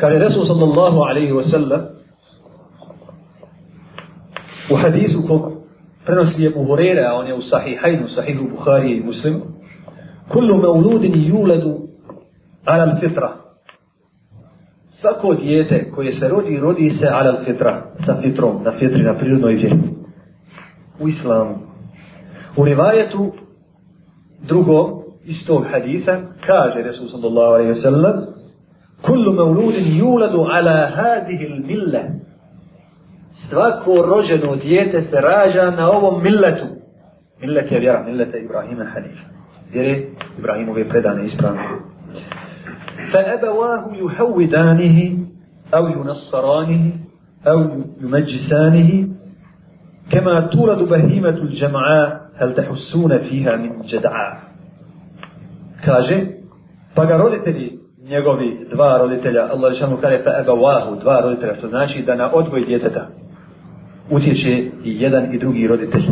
Kaže Resul sallallahu alaihi wa sallam u hadisu kog prenosi je Buhurera, a on je u sahihajnu, sahihu Buharije i Muslimu, kullu mauludin yuladu ala al-fitra. Svako dijete koje se rodi, rodi se ala fitra, sa fitrom, na fitri, na prirodnoj vjeri. U islamu. U rivajetu drugo istog hadisa kaže Resul sallallahu alaihi wa sallam kullu mauludin yuladu ala hadihi al-milla svako rođeno dijete se rađa na ovom milletu millet je vjera, millet je Ibrahima Hanifa vjere Ibrahimove predane ispravne فأبواه يهودانه أو ينصرانه أو يمجسانه كما تولد بهيمة الجمعاء هل تحسون فيها من جدعاء kaže pa ga roditelji njegovi dva roditelja Allah lišanu kare fa abawahu dva roditelja što znači da na odgoj djeteta utječe i jedan i drugi roditelj.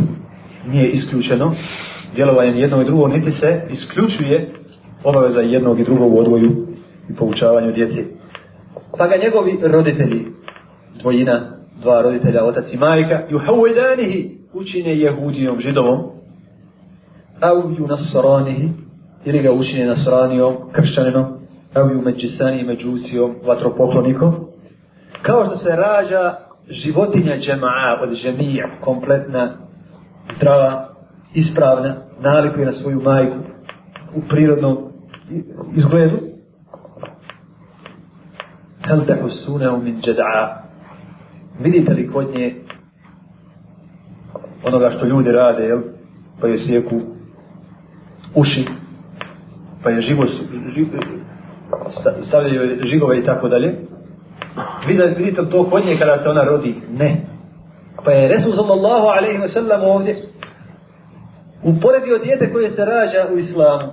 Nije isključeno djelovanje jednog i drugog niti se isključuje obaveza jednog i drugog u odgoju i poučavanju djece. Pa ga njegovi roditelji dvojina dva roditelja otac i majka juhavidanihi učine jehudijom židovom au junasaranihi ili ga učine nasranijom, kršćaninom, evo ju međisani međusijom, vatropoklonikom, kao što se rađa životinja džema'a od džemija, kompletna, zdrava, ispravna, nalikuje na svoju majku u prirodnom izgledu. Hel te husuneu min džeda'a. Vidite li kod nje onoga što ljudi rade, jel? Pa je sjeku uši, pa je život, stavljaju žigove i tako dalje. Vidite, vidite to kod nje kada se ona rodi? Ne. Pa je Resul sallallahu alaihi wa sallam ovdje uporedio dijete koje se rađa u islamu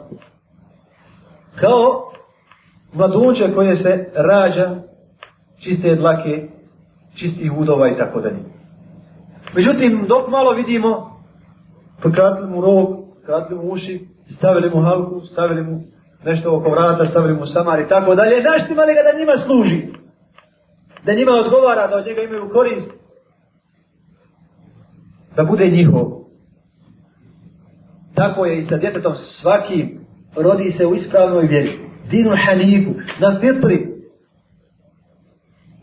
kao mladunče koje se rađa čiste dlake, čistih udova i tako dalje. Međutim, dok malo vidimo, pokratili mu rog, pokratili mu uši, stavili mu halku, stavili mu nešto oko vrata, stavili mu samar i tako dalje. Naštimali ga da njima služi. Da njima odgovara, da od njega imaju korist. Da bude njihov. Tako je i sa djetetom svakim rodi se u ispravnoj vjeri. Dinu hanifu, na fitri.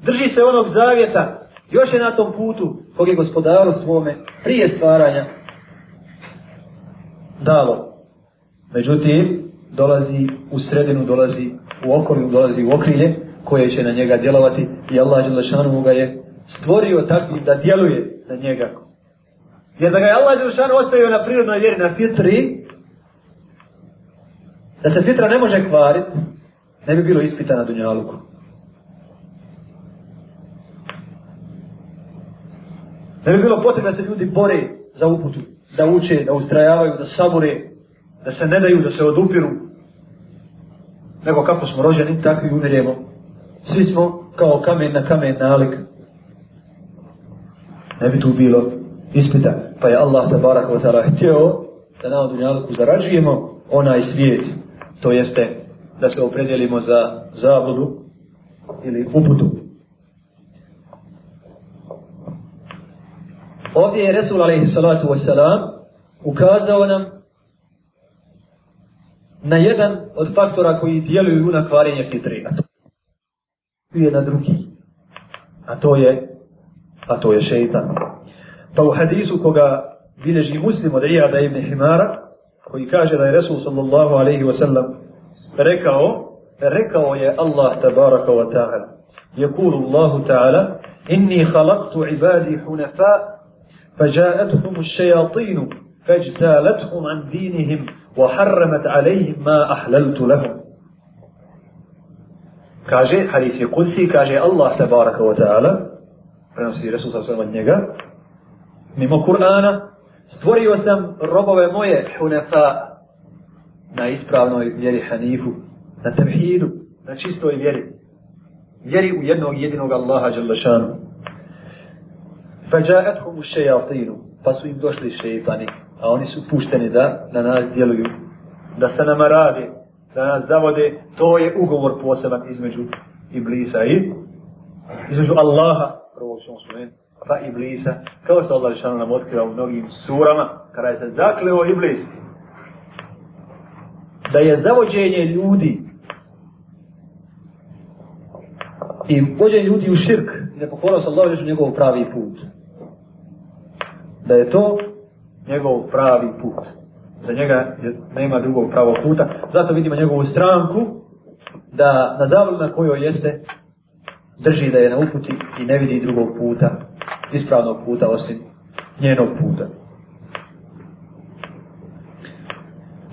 Drži se onog zavjeta. Još je na tom putu kog je gospodaru svome prije stvaranja dalo Međutim, dolazi u sredinu, dolazi u okolju, dolazi u okrilje koje će na njega djelovati i Allah Đelešanu ga je stvorio tako da djeluje na njega. Jer da ga je Allah Đelešanu ostavio na prirodnoj vjeri, na fitri, da se fitra ne može kvariti, ne bi bilo ispita na Dunjaluku. Ne bi bilo potrebno da se ljudi bore za uputu, da uče, da ustrajavaju, da sabore, da se ne daju, da se odupiru, nego kako smo rođeni, tako i umiremo. Svi smo kao kamen na kamen nalik. Ne bi tu bilo ispita. Pa je Allah tabarak wa ta'ala htio da na dunjalku zarađujemo onaj svijet. To jeste da se opredjelimo za zabludu ili uputu. Ovdje je Resul alaihi salatu wa salam ukazao nam na jedan od faktora koji djeluju na kvarenje fitre. A to je na drugi. A to je, a to je šeitan. Pa u hadisu koga bilježi muslim od Iyada ibn Himara, koji kaže da je Resul sallallahu alaihi wa sallam rekao, rekao je Allah tabaraka wa ta'ala. يقول الله تعالى إني خلقت عبادي حنفاء فجاءتهم الشياطين فاجتالتهم عن دينهم وحرمت عليهم ما أحللت لهم kaže, hadis je kudsi, kaže Allah tabaraka wa ta'ala, prenosi Resul sam od njega, mimo Kur'ana, stvorio sam robove moje hunefa na ispravnoj vjeri Hanifu, na tevhidu, na čistoj vjeri, vjeri u jednog jedinog Allaha Đalešanu. Fađa'athum u šejatinu, pa su im došli šeitani, a oni su pušteni da na nas djeluju, da se nama rade, da nas zavode, to je ugovor poseban između Iblisa i između Allaha, prvo ćemo spomenuti, pa Iblisa, kao što Allah Žešanu nam otkriva u mnogim surama, kada je se zakleo Iblis, da je zavođenje ljudi i vođenje ljudi u širk i da pokorao se Allah Žešanu njegov pravi put. Da je to njegov pravi put. Za njega nema drugog pravog puta. Zato vidimo njegovu stranku da na zavolu na kojoj jeste drži da je na uputi i ne vidi drugog puta, ispravnog puta osim njenog puta.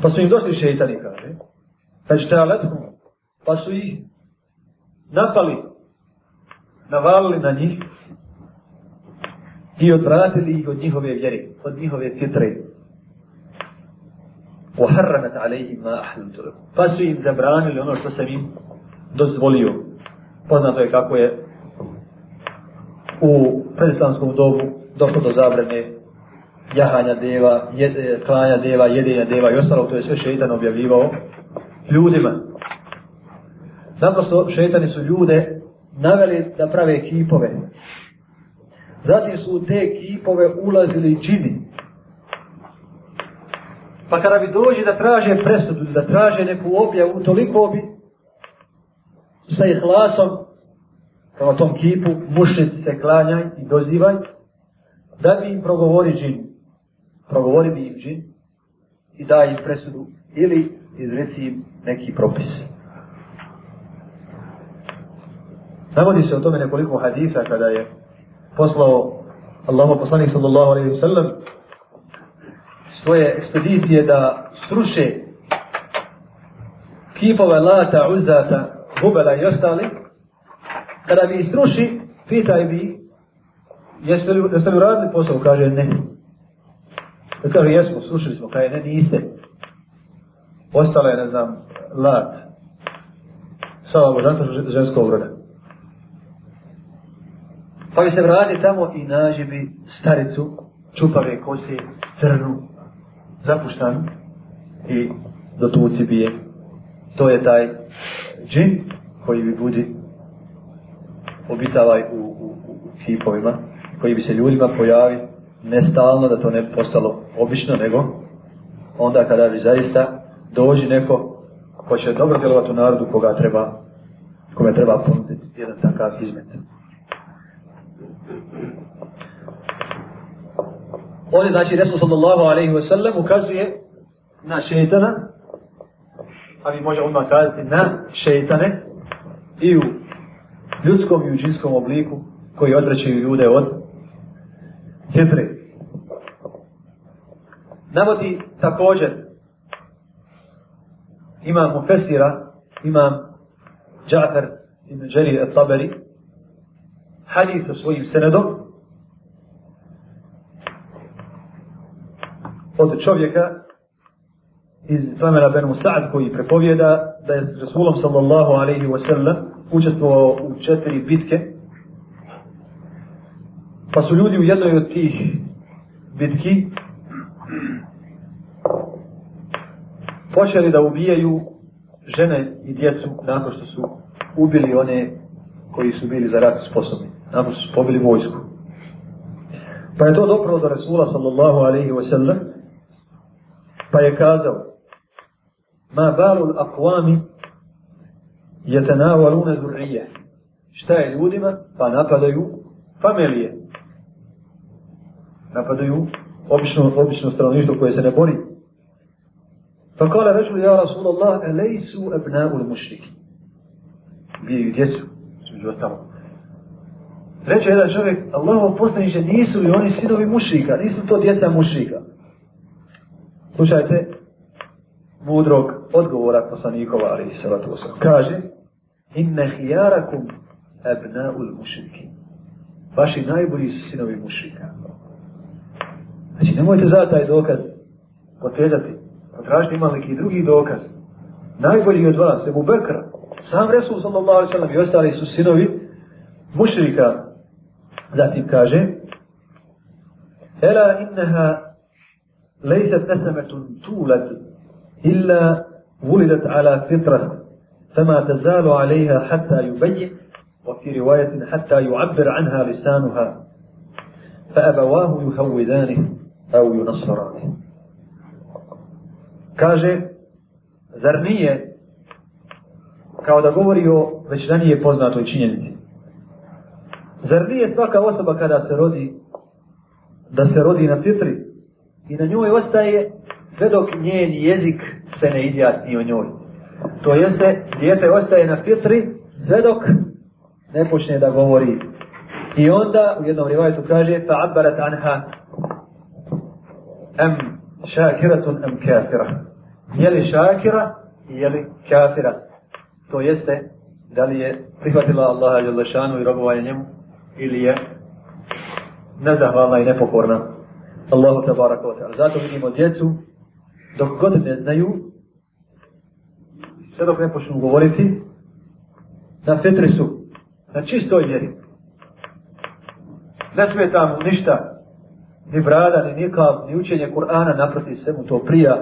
Pa su im došli šeitani, kaže. Pa ćete aletku, pa su ih napali, navalili na njih i odvratili ih od njihove vjere, od njihove fitre. وحرمت عليهم ما أحللت لكم pa su im zabranili ono što sam im dozvolio poznato je kako je u predislamskom dobu došlo do zabrane jahanja deva, jede, klanja deva, jedenja deva i ostalo, to je sve šeitan objavljivao ljudima. Naprosto šeitani su ljude naveli da prave kipove. Zatim su u te kipove ulazili džini. Pa kada bi dođi da traže presudu, da traže neku objavu, toliko bi sa ihlasom prema tom kipu mušnici se klanjaj i dozivaj da bi im progovori džin. Progovori bi im džin i da im presudu ili izreci im neki propis. Navodi se o tome nekoliko hadisa kada je poslao Allahu poslanik sallallahu alejhi ve sellem svoje ekspedicije da sruše kipove Lata, Uzata, Hubela i ostali, kada bi istruši, pitaj bi, jeste li, jeste li uradili posao? Kaže, ne. Da kaže, jesmo, slušali smo, kaže, ne, niste. Ostala je, ne znam, lat. Sava božanstva ženskog roda. Pa bi se vrati tamo i nađe bi staricu, čupave kose, crnu, zapuštanu i do tuci bije. To je taj džin koji bi budi obitavaj u, u, u kipovima, koji bi se ljudima pojavi ne stalno da to ne postalo obično, nego onda kada bi zaista dođi neko ko će dobro djelovati u narodu koga treba kome treba ponuditi jedan takav izmet. Ovdje znači Resul sallallahu alaihi wa sallam ukazuje na šeitana, a mi možemo odmah kazati na šeitane i u ljudskom i u džinskom obliku koji odvraćaju ljude od hitre. Navodi također imam Mufesira, imam Džafer ibn Đeri al-Taberi, hadis sa svojim senedom. Od čovjeka iz plemena Ben Musa'ad koji prepovjeda da je s Rasulom sallallahu alaihi wa sallam učestvovao u četiri bitke, pa su ljudi u jednoj od tih bitki počeli da ubijaju žene i djecu nakon što su ubili one koji su bili za rat sposobni, nakon su pobili vojsku. Pa je to dopravo do Resula sallallahu alaihi wa sallam, pa je kazao, ma balu akvami jetenavalune zurrije. Šta je ljudima? Pa napadaju familije. Napadaju obično, obično stanovništvo koje se ne bori. Pa kala reču, ja Rasulallah, elejsu ebna'ul mušriki. Bijaju djecu, među ostalo. Reče jedan čovjek, Allahov poslaniče, nisu i oni sinovi mušrika, nisu to djeca mušika. Slušajte, mudrog odgovora poslanikova, ali i salatu osam. Kaže, inne hijarakum ebna'ul mušiki. Vaši najbolji su sinovi mušika. Znači, nemojte za taj dokaz potezati. Potražite ima neki drugi dokaz. Najbolji od vas, Ebu Bekra, sam Resul sallallahu alaihi sallam i ostali su sinovi mušrika. Zatim kaže, Ela inneha lejset nesemetun tulad illa vulidat ala fitrat فما تزال عليها حتى يبين وفي رواية حتى يعبر عنها لسانها فأبواه يهودانه أو ينصرانه kaže, zar nije kao da govori o već ranije poznatoj činjenici. Zar nije svaka osoba kada se rodi, da se rodi na fitri i na njoj ostaje sve dok njen jezik se ne izjasni o njoj. To jeste, dijete ostaje na fitri sve dok ne počne da govori. I onda u jednom rivajtu kaže fa abbarat anha am shakiratun am kafira. Je li šakira i je li kafira? To jeste, da li je prihvatila Allaha Đalešanu i robovanje njemu ili je nezahvalna i nepokorna. Allahu te wa te. Zato vidimo djecu dok god ne znaju sve dok ne počnu govoriti na fetri su na čistoj vjeri. Ne smeta mu ništa ni brada, ni nikav, ni učenje Kur'ana naproti sve mu to prija.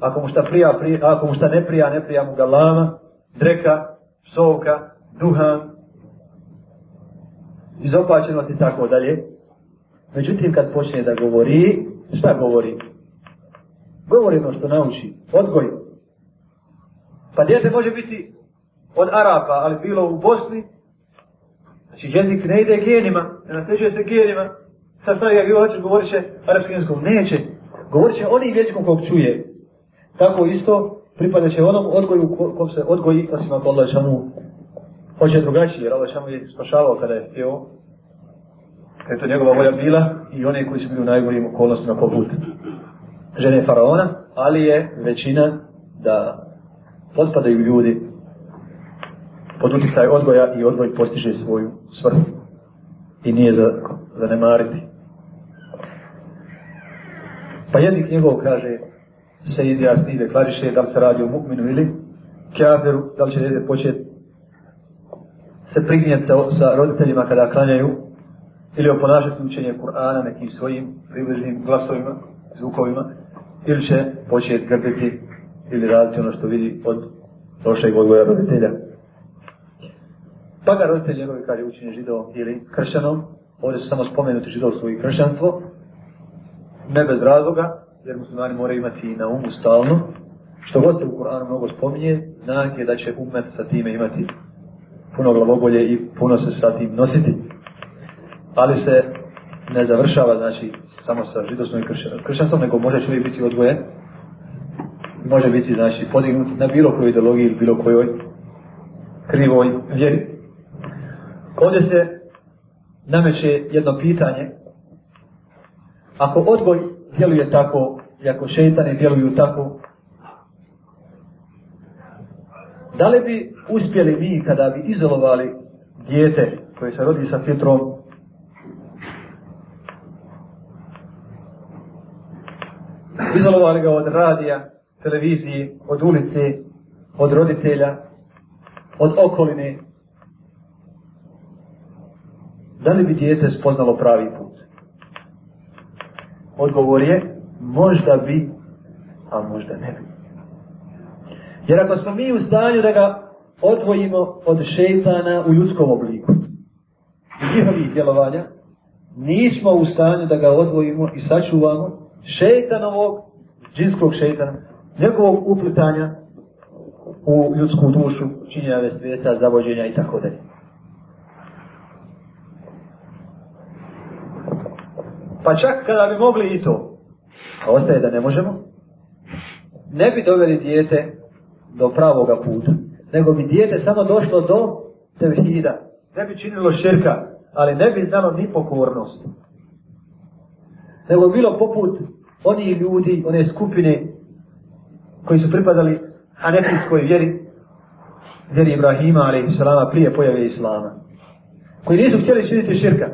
Ako mu šta prija, prija ako mu šta ne prija, ne prija mu galama, dreka, psovka duhan izopačenost i tako dalje. Međutim kad počne da govori šta govori? Govori ono što nauči, odgoj. Pa djete može biti od Arapa, ali bilo u Bosni, znači jezik ne ide genima, ne nasljeđuje se genima, sad stavi ga gdje hoćeš, govorit će arapskim jezikom, neće, govorit će onim jezikom kog čuje. Tako isto pripada će onom odgoju kom se odgoji, osim ako Allah hoće drugačije, jer Allah je spašavao kada je htio, kada je to njegova volja bila i one koji su bili u najgorijim okolnostima poput žene faraona, ali je većina da potpadaju ljudi pod utjecaj odgoja i odgoj postiže svoju svrhu i nije za zanemariti. Pa jezik njegov kaže se izjasni i deklariše da li se radi o mukminu ili kjaferu, da li će djede početi se prignjeti sa, sa roditeljima kada klanjaju ili oponašati učenje Kur'ana nekim svojim približnim glasovima, zvukovima ili će početi grbiti ili raditi ono što vidi od lošeg odgoja roditelja. Pa ga roditelj njegovi kaže učenje židovom ili kršćanom, ovdje su samo spomenuti židovstvo i kršćanstvo, ne bez razloga, jer muslimani moraju imati na umu stalno, što god se u Koranu mnogo spominje, znak je da će umet sa time imati puno glavobolje i puno se sa tim nositi. Ali se ne završava, znači, samo sa židovstvom i kršćanstvom, nego može čovjek biti odvojen. može biti, znači, podignut na bilo kojoj ideologiji ili bilo kojoj krivoj vjeri. Ovdje se nameće jedno pitanje, ako odgoj djeluje tako, i ako šeitani djeluju tako, da li bi uspjeli mi kada bi izolovali dijete koje se rodi sa fitrom izolovali ga od radija, televizije, od ulice, od roditelja, od okoline. Da li bi dijete spoznalo pravi put? Odgovor je, možda bi, a možda ne bi. Jer ako smo mi u stanju da ga odvojimo od šeitana u ljudskom obliku, njihovih djelovanja, nismo u stanju da ga odvojimo i sačuvamo šeitanovog, džinskog šeitana, njegovog uplitanja u ljudsku dušu, činjenja vestvesa, zavođenja i tako dalje. Pa čak kada bi mogli i to, a ostaje da ne možemo, ne bi doveli dijete do pravoga puta, nego bi dijete samo došlo do tevhida, ne bi činilo širka, ali ne bi znalo ni pokornost. Nego bilo poput oni ljudi, one skupine koji su pripadali hanefijskoj vjeri, vjeri Ibrahima, ali i salama, prije pojave Islama, koji nisu htjeli činiti širka,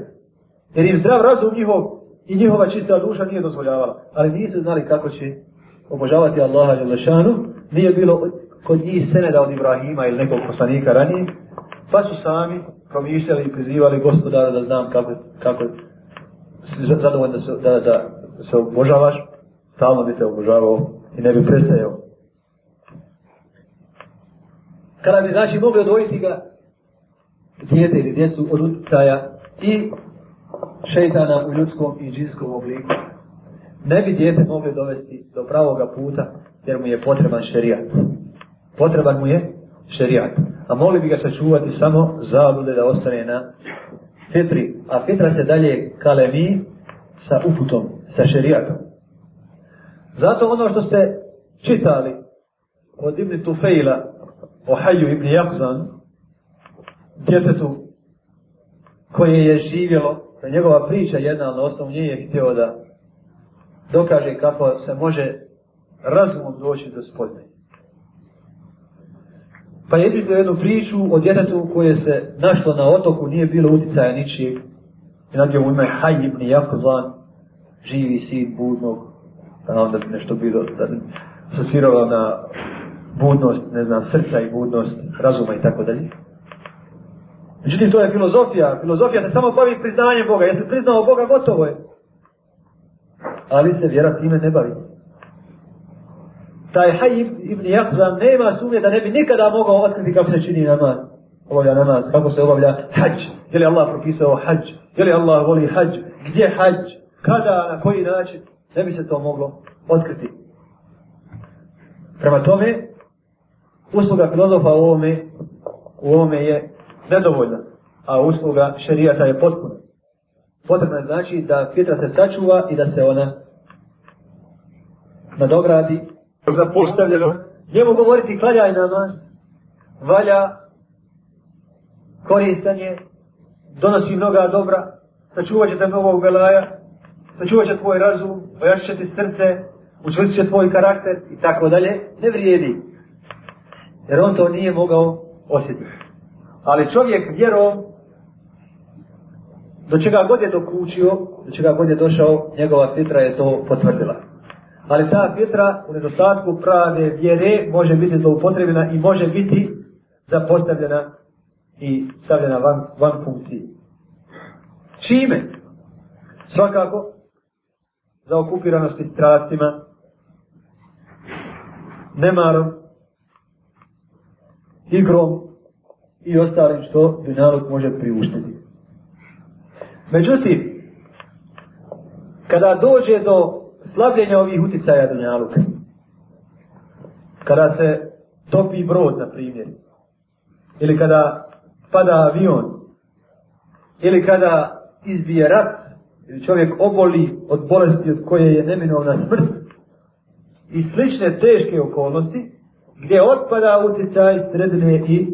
jer im zdrav razum njihov i njihova čista duša nije dozvoljavala, ali nisu znali kako će obožavati Allaha Đelešanu, nije bilo kod njih seneda od Ibrahima ili nekog poslanika ranije, pa su sami promišljali i prizivali gospodara da znam kako, kako zadovoljno da, se, da, da se obožavaš, stalno bi te obožavao i ne bi prestajao. kada bi znači mogli odvojiti ga dijete ili djecu od utjecaja i šeitana u ljudskom i džinskom obliku. Ne bi dijete mogli dovesti do pravoga puta jer mu je potreban šerijat. Potreban mu je šerijat. A mogli bi ga sačuvati samo zablude da ostane na fitri. A fitra se dalje kalemi sa uputom, sa šerijatom. Zato ono što ste čitali od Ibn Tufejla o Haju Ibn Jakzan, djetetu koje je živjelo, da njegova priča jedna, ali na osnovu nje je htio da dokaže kako se može razumom doći do spoznanja. Pa je izvidio jednu priču o djetetu koje se našlo na otoku, nije bilo uticaja ničijeg. I nadje u ime Haj ibn Jakozan, živi sin budnog, pa da onda bi nešto bilo, da bi asocirao na budnost, ne znam, srca i budnost, razuma i tako dalje. Međutim, to je filozofija. Filozofija se samo bavi priznanjem Boga. Jesi priznao Boga, gotovo je. Ali se vjera time ne bavi. Taj Haj ibn Jahzam nema sumnje da ne bi nikada mogao otkriti kako se čini namaz. Obavlja namaz, kako se obavlja hađ. Je li Allah propisao hađ? Je li Allah voli hađ? Gdje hađ? Kada, na koji način? Ne bi se to moglo otkriti. Prema tome, usluga filozofa u ovome, u ovome je nedovoljna, a usluga šerijata je potpuna. Potrebno je znači da fitra se sačuva i da se ona nadogradi zapostavljeno. Njemu govoriti klanjaj namaz, valja, koristanje, donosi mnoga dobra, sačuvat će te mnogo belaja, sačuvat će tvoj razum, ojašit ti srce, učvrstit će tvoj karakter i tako dalje, ne vrijedi. Jer on to nije mogao osjetiti. Ali čovjek vjerom, do čega god je dokučio, do čega god je došao, njegova fitra je to potvrdila. Ali ta fitra u nedostatku prave vjere može biti zloupotrebljena i može biti zapostavljena i stavljena van, van funkcije. Čime? Svakako, za okupiranosti strastima, nemarom, igrom i ostalim što dunjaluk može priuštiti. Međutim, kada dođe do slabljenja ovih uticaja dunjaluka, kada se topi brod, na primjer, ili kada pada avion, ili kada izbije rat, ili čovjek oboli od bolesti od koje je neminovna smrt, i slične teške okolnosti, gdje otpada utjecaj sredine i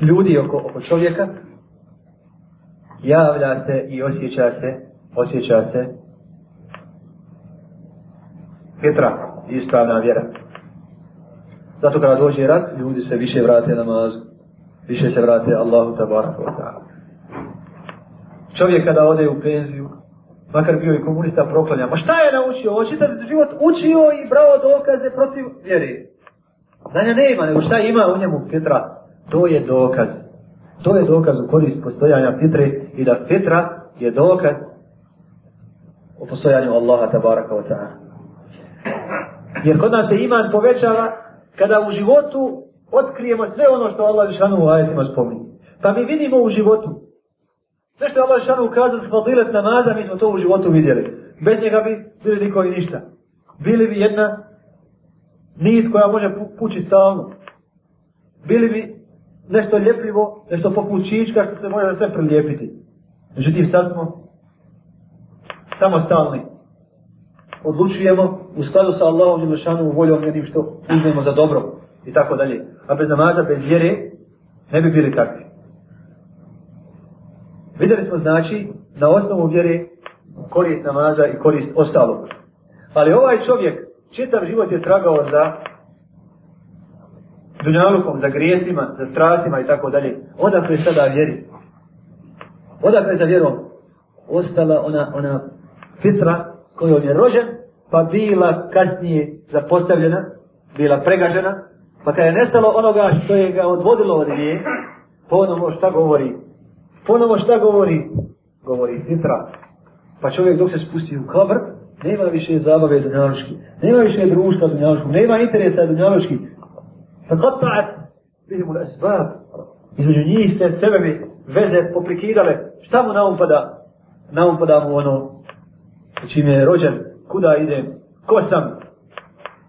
ljudi oko, oko čovjeka, javlja se i osjeća se, osjeća se Petra, ispravna vjera. Zato kada dođe rat, ljudi se više vrate namazu, više se vrate Allahu tabaraka wa ta'ala. Čovjek kada ode u penziju, makar bio i komunista proklanja, ma šta je naučio? Ovo čitav život učio i brao dokaze protiv vjeri. Znanja ne ima, nego šta ima u njemu Petra? To je dokaz. To je dokaz u korist postojanja fitre i da Petra je dokaz o postojanju Allaha tabaraka wa ta'ala. Jer kod nas se iman povećava kada u životu otkrijemo sve ono što Allah Žešanu u ajetima spominje. Pa mi vidimo u životu Sve što je Allah Žešanu ukazao s fadilet namaza, mi smo to u životu vidjeli. Bez njega bi bili niko i ništa. Bili bi jedna nit koja može pući stalno. Bili bi nešto ljepljivo, nešto poput čička što se može sve prilijepiti. Međutim, sad smo samostalni. Odlučujemo u skladu sa Allahom i voljom jednim što uzmemo za dobro i tako dalje. A bez namaza, bez vjere, ne bi bili takvi. Vidjeli smo znači na osnovu vjere korist namaza i korist ostalog. Ali ovaj čovjek čitav život je tragao za dunjalukom, za grijesima, za strastima i tako dalje. Odakle sada vjeri? Odakle za vjerom? Ostala ona, ona fitra kojom je rožen, pa bila kasnije zapostavljena, bila pregažena, pa kada je nestalo onoga što je ga odvodilo od nje, ponovo šta govori? Ponovo šta govori? Govori fitra. Pa čovjek dok se spusti u kabr, nema više zabave dunjaloški, nema više društva dunjaloški, nema interesa dunjaloški. Pa kod ta'at, vidim u između njih se sebevi veze poprikidale, šta mu naumpada? Naumpada mu ono čim je rođen, kuda idem, ko sam,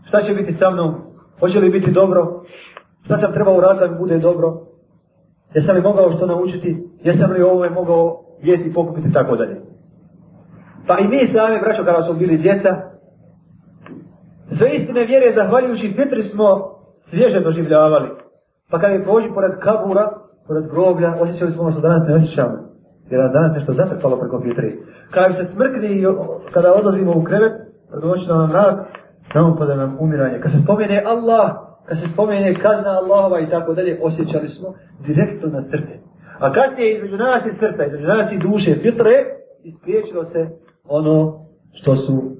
šta će biti sa mnom, hoće li biti dobro, šta sam trebao uraditi da mi bude dobro, jesam li mogao što naučiti, jesam li ovo je mogao jesti, pokupiti, tako dalje. Pa i mi sami, braćo, kada smo bili djeca, sve istine vjere, zahvaljujući fitri smo svježe doživljavali. Pa kada je prođi pored kabura, pored groblja, osjećali smo ono što danas ne osjećamo. Jer danas nešto zatrpalo preko kompjuteri. Kada se se i kada odlazimo u krevet, doći na nam rad, nam pa da nam umiranje. Kad se spomene Allah, kad se spomene kazna Allahova i tako dalje, osjećali smo direktno na srce. A kad je između nas i srca, između nas i duše, filtre, ispriječilo se ono što su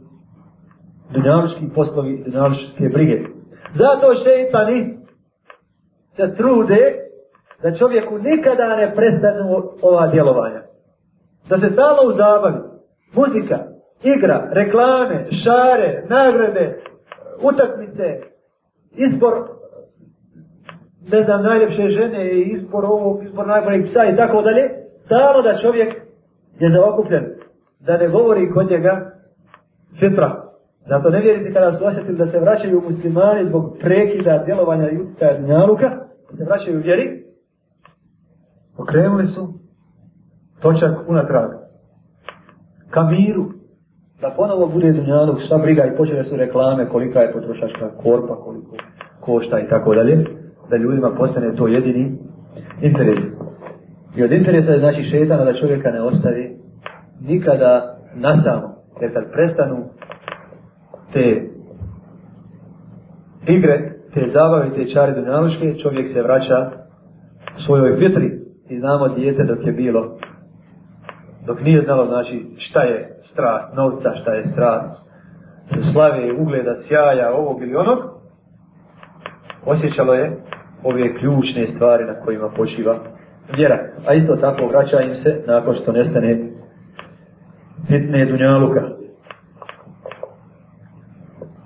dunjavički poslovi i dunjavičke brige. Zato šeitani se trude da čovjeku nikada ne prestanu ova djelovanja. Da se stalo u zabavi. Muzika, igra, reklame, šare, nagrade, utakmice, izbor ne znam, najljepše žene, izbor ovog, izbor najboljeg psa i tako dalje, stalo da čovjek je zaokupljen da ne govori kod njega fitra. Zato ne vjerite kada su osjetili da se vraćaju muslimani zbog prekida djelovanja i utjecaja dnjaluka, da se vraćaju u vjeri, okrenuli su točak unatrag ka miru, da ponovo bude dunjaluk, šta briga i počele su reklame, kolika je potrošačka korpa, koliko košta i tako dalje, da ljudima postane to jedini interes. I od interesa je znači šetana da čovjeka ne ostavi nikada nasamo. Jer kad prestanu te igre, te zabave, te čare dunjaloške, čovjek se vraća svojoj fitri. I znamo dijete dok je bilo, dok nije znalo znači šta je strast novca, šta je strast slave, ugleda, sjaja, ovog ili onog, osjećalo je ove ključne stvari na kojima počiva vjera. A isto tako vraća im se nakon što nestane fitne dunjaluka.